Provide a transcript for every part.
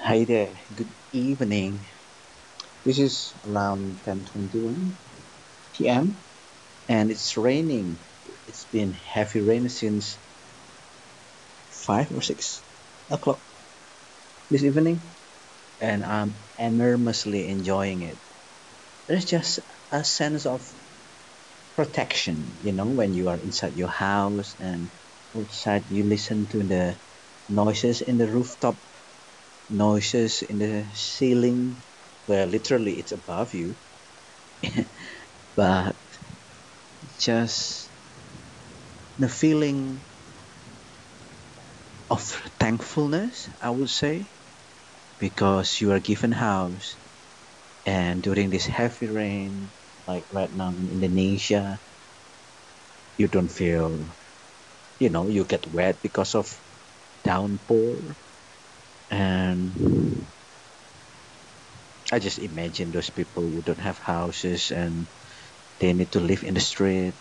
Hi there, good evening. This is around 10:21 p.m. and it's raining. It's been heavy rain since 5 or 6 o'clock this evening and I'm enormously enjoying it. There's just a sense of protection, you know, when you are inside your house and outside you listen to the noises in the rooftop, noises in the ceiling where literally it's above you. but just the feeling of thankfulness, I would say, because you are given house and during this heavy rain, like right now in Indonesia, you don't feel, you know, you get wet because of downpour. And I just imagine those people who don't have houses and they need to live in the street.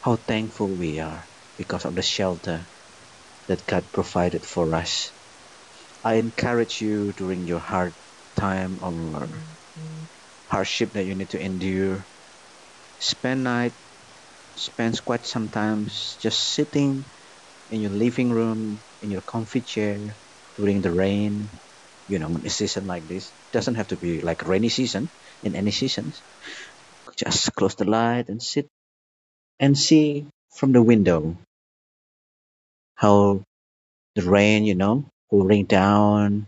How thankful we are because of the shelter that God provided for us. I encourage you during your hard time or hardship that you need to endure. Spend night, spend quite sometimes just sitting in your living room, in your comfy chair during the rain, you know, in a season like this. Doesn't have to be like rainy season in any seasons. Just close the light and sit and see from the window how the rain, you know, pouring down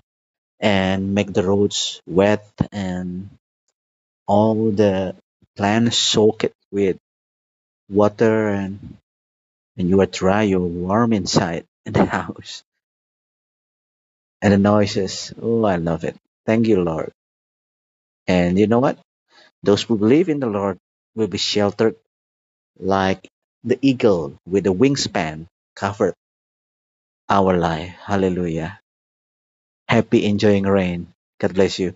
and make the roads wet and all the plants soak it with water and and you are dry, you're warm inside in the house. And the noises, oh, I love it. Thank you, Lord. And you know what? Those who believe in the Lord will be sheltered like the eagle with a wingspan covered our life. Hallelujah. Happy enjoying rain. God bless you.